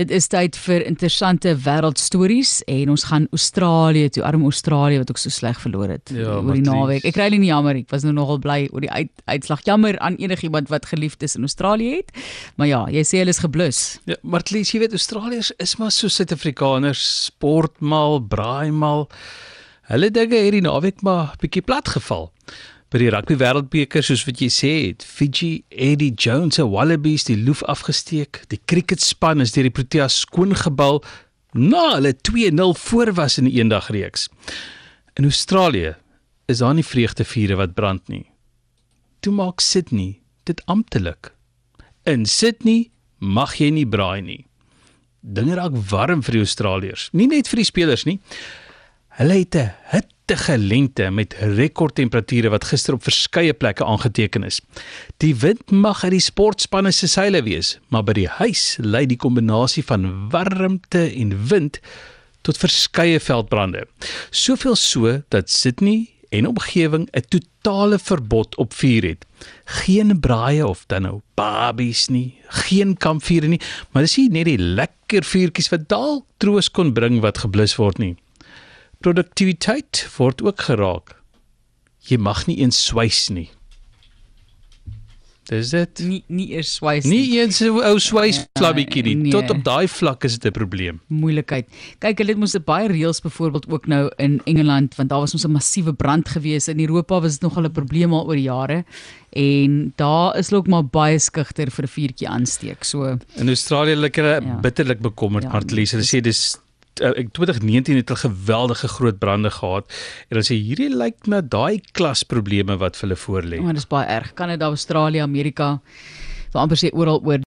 Dit is tyd vir interessante wêreldstories en ons gaan Australië toe, arm Australië wat ook so sleg verloor het Ja, oor die naweek. Ek kry nie jammer, ek was nou nogal bly oor die uit, uitslag. Jammer aan enigiemand wat geliefdes in Australië het. Maar ja, jy sê hulle is geblus. Ja, maar least jy weet Australiërs is maar so Suid-Afrikaners, sportmal, braaimal. Hulle dinge het die naweek maar bietjie plat geval. By die rugby wêreldbeker soos wat jy sê het, Fiji, Eddie Jones se Wallabies die loef afgesteek. Die cricketspan is deur die Proteas skoongebal na hulle 2-0 voor was in die eendagreeks. In Australië is daar nie vreugdevure wat brand nie. Toe maak Sydney dit amptelik. In Sydney mag jy nie braai nie. Dinge raak warm vir die Australiërs, nie net vir die spelers nie. Hulle het 'n hittige lente met rekordtemperature wat gister op verskeie plekke aangeteken is. Die wind mag uit die sportspanne se seile wees, maar by die huis lei die kombinasie van warmte en wind tot verskeie veldbrande. Soveel so dat Sydney en omgewing 'n totale verbod op vuur het. Geen braaie of dan nou babies nie, geen kampvure nie, maar dis nie net die lekker vuurtjies wat dalk troos kon bring wat geblus word nie. Produktiwiteit word ook geraak. Jy mag nie eens swys nie. Dis dit. Nie nie eers swys Nie eens 'n ou swysflabbietjie nie. Nee. Tot op daai vlak is dit 'n probleem. moeilikheid. Kyk, hulle het mos baie reëls byvoorbeeld ook nou in Engeland want daar was ons 'n massiewe brand gewees in Europa was dit nogal 'n probleem al oor jare en daar is ook maar baie skugter vir 'n vuurtjie aansteek. So In Australië hulle kry Ja. ja. bitterlik bekommerd, Ja, ja, Martlies. Hulle sê dis 2019 het hulle geweldige groot brande gehad en hulle sê hierdie lyk na daai klas probleme wat vir hulle voorlê. maar dis baie erg. Kanada, Australië, Amerika, wil amper sê oral oor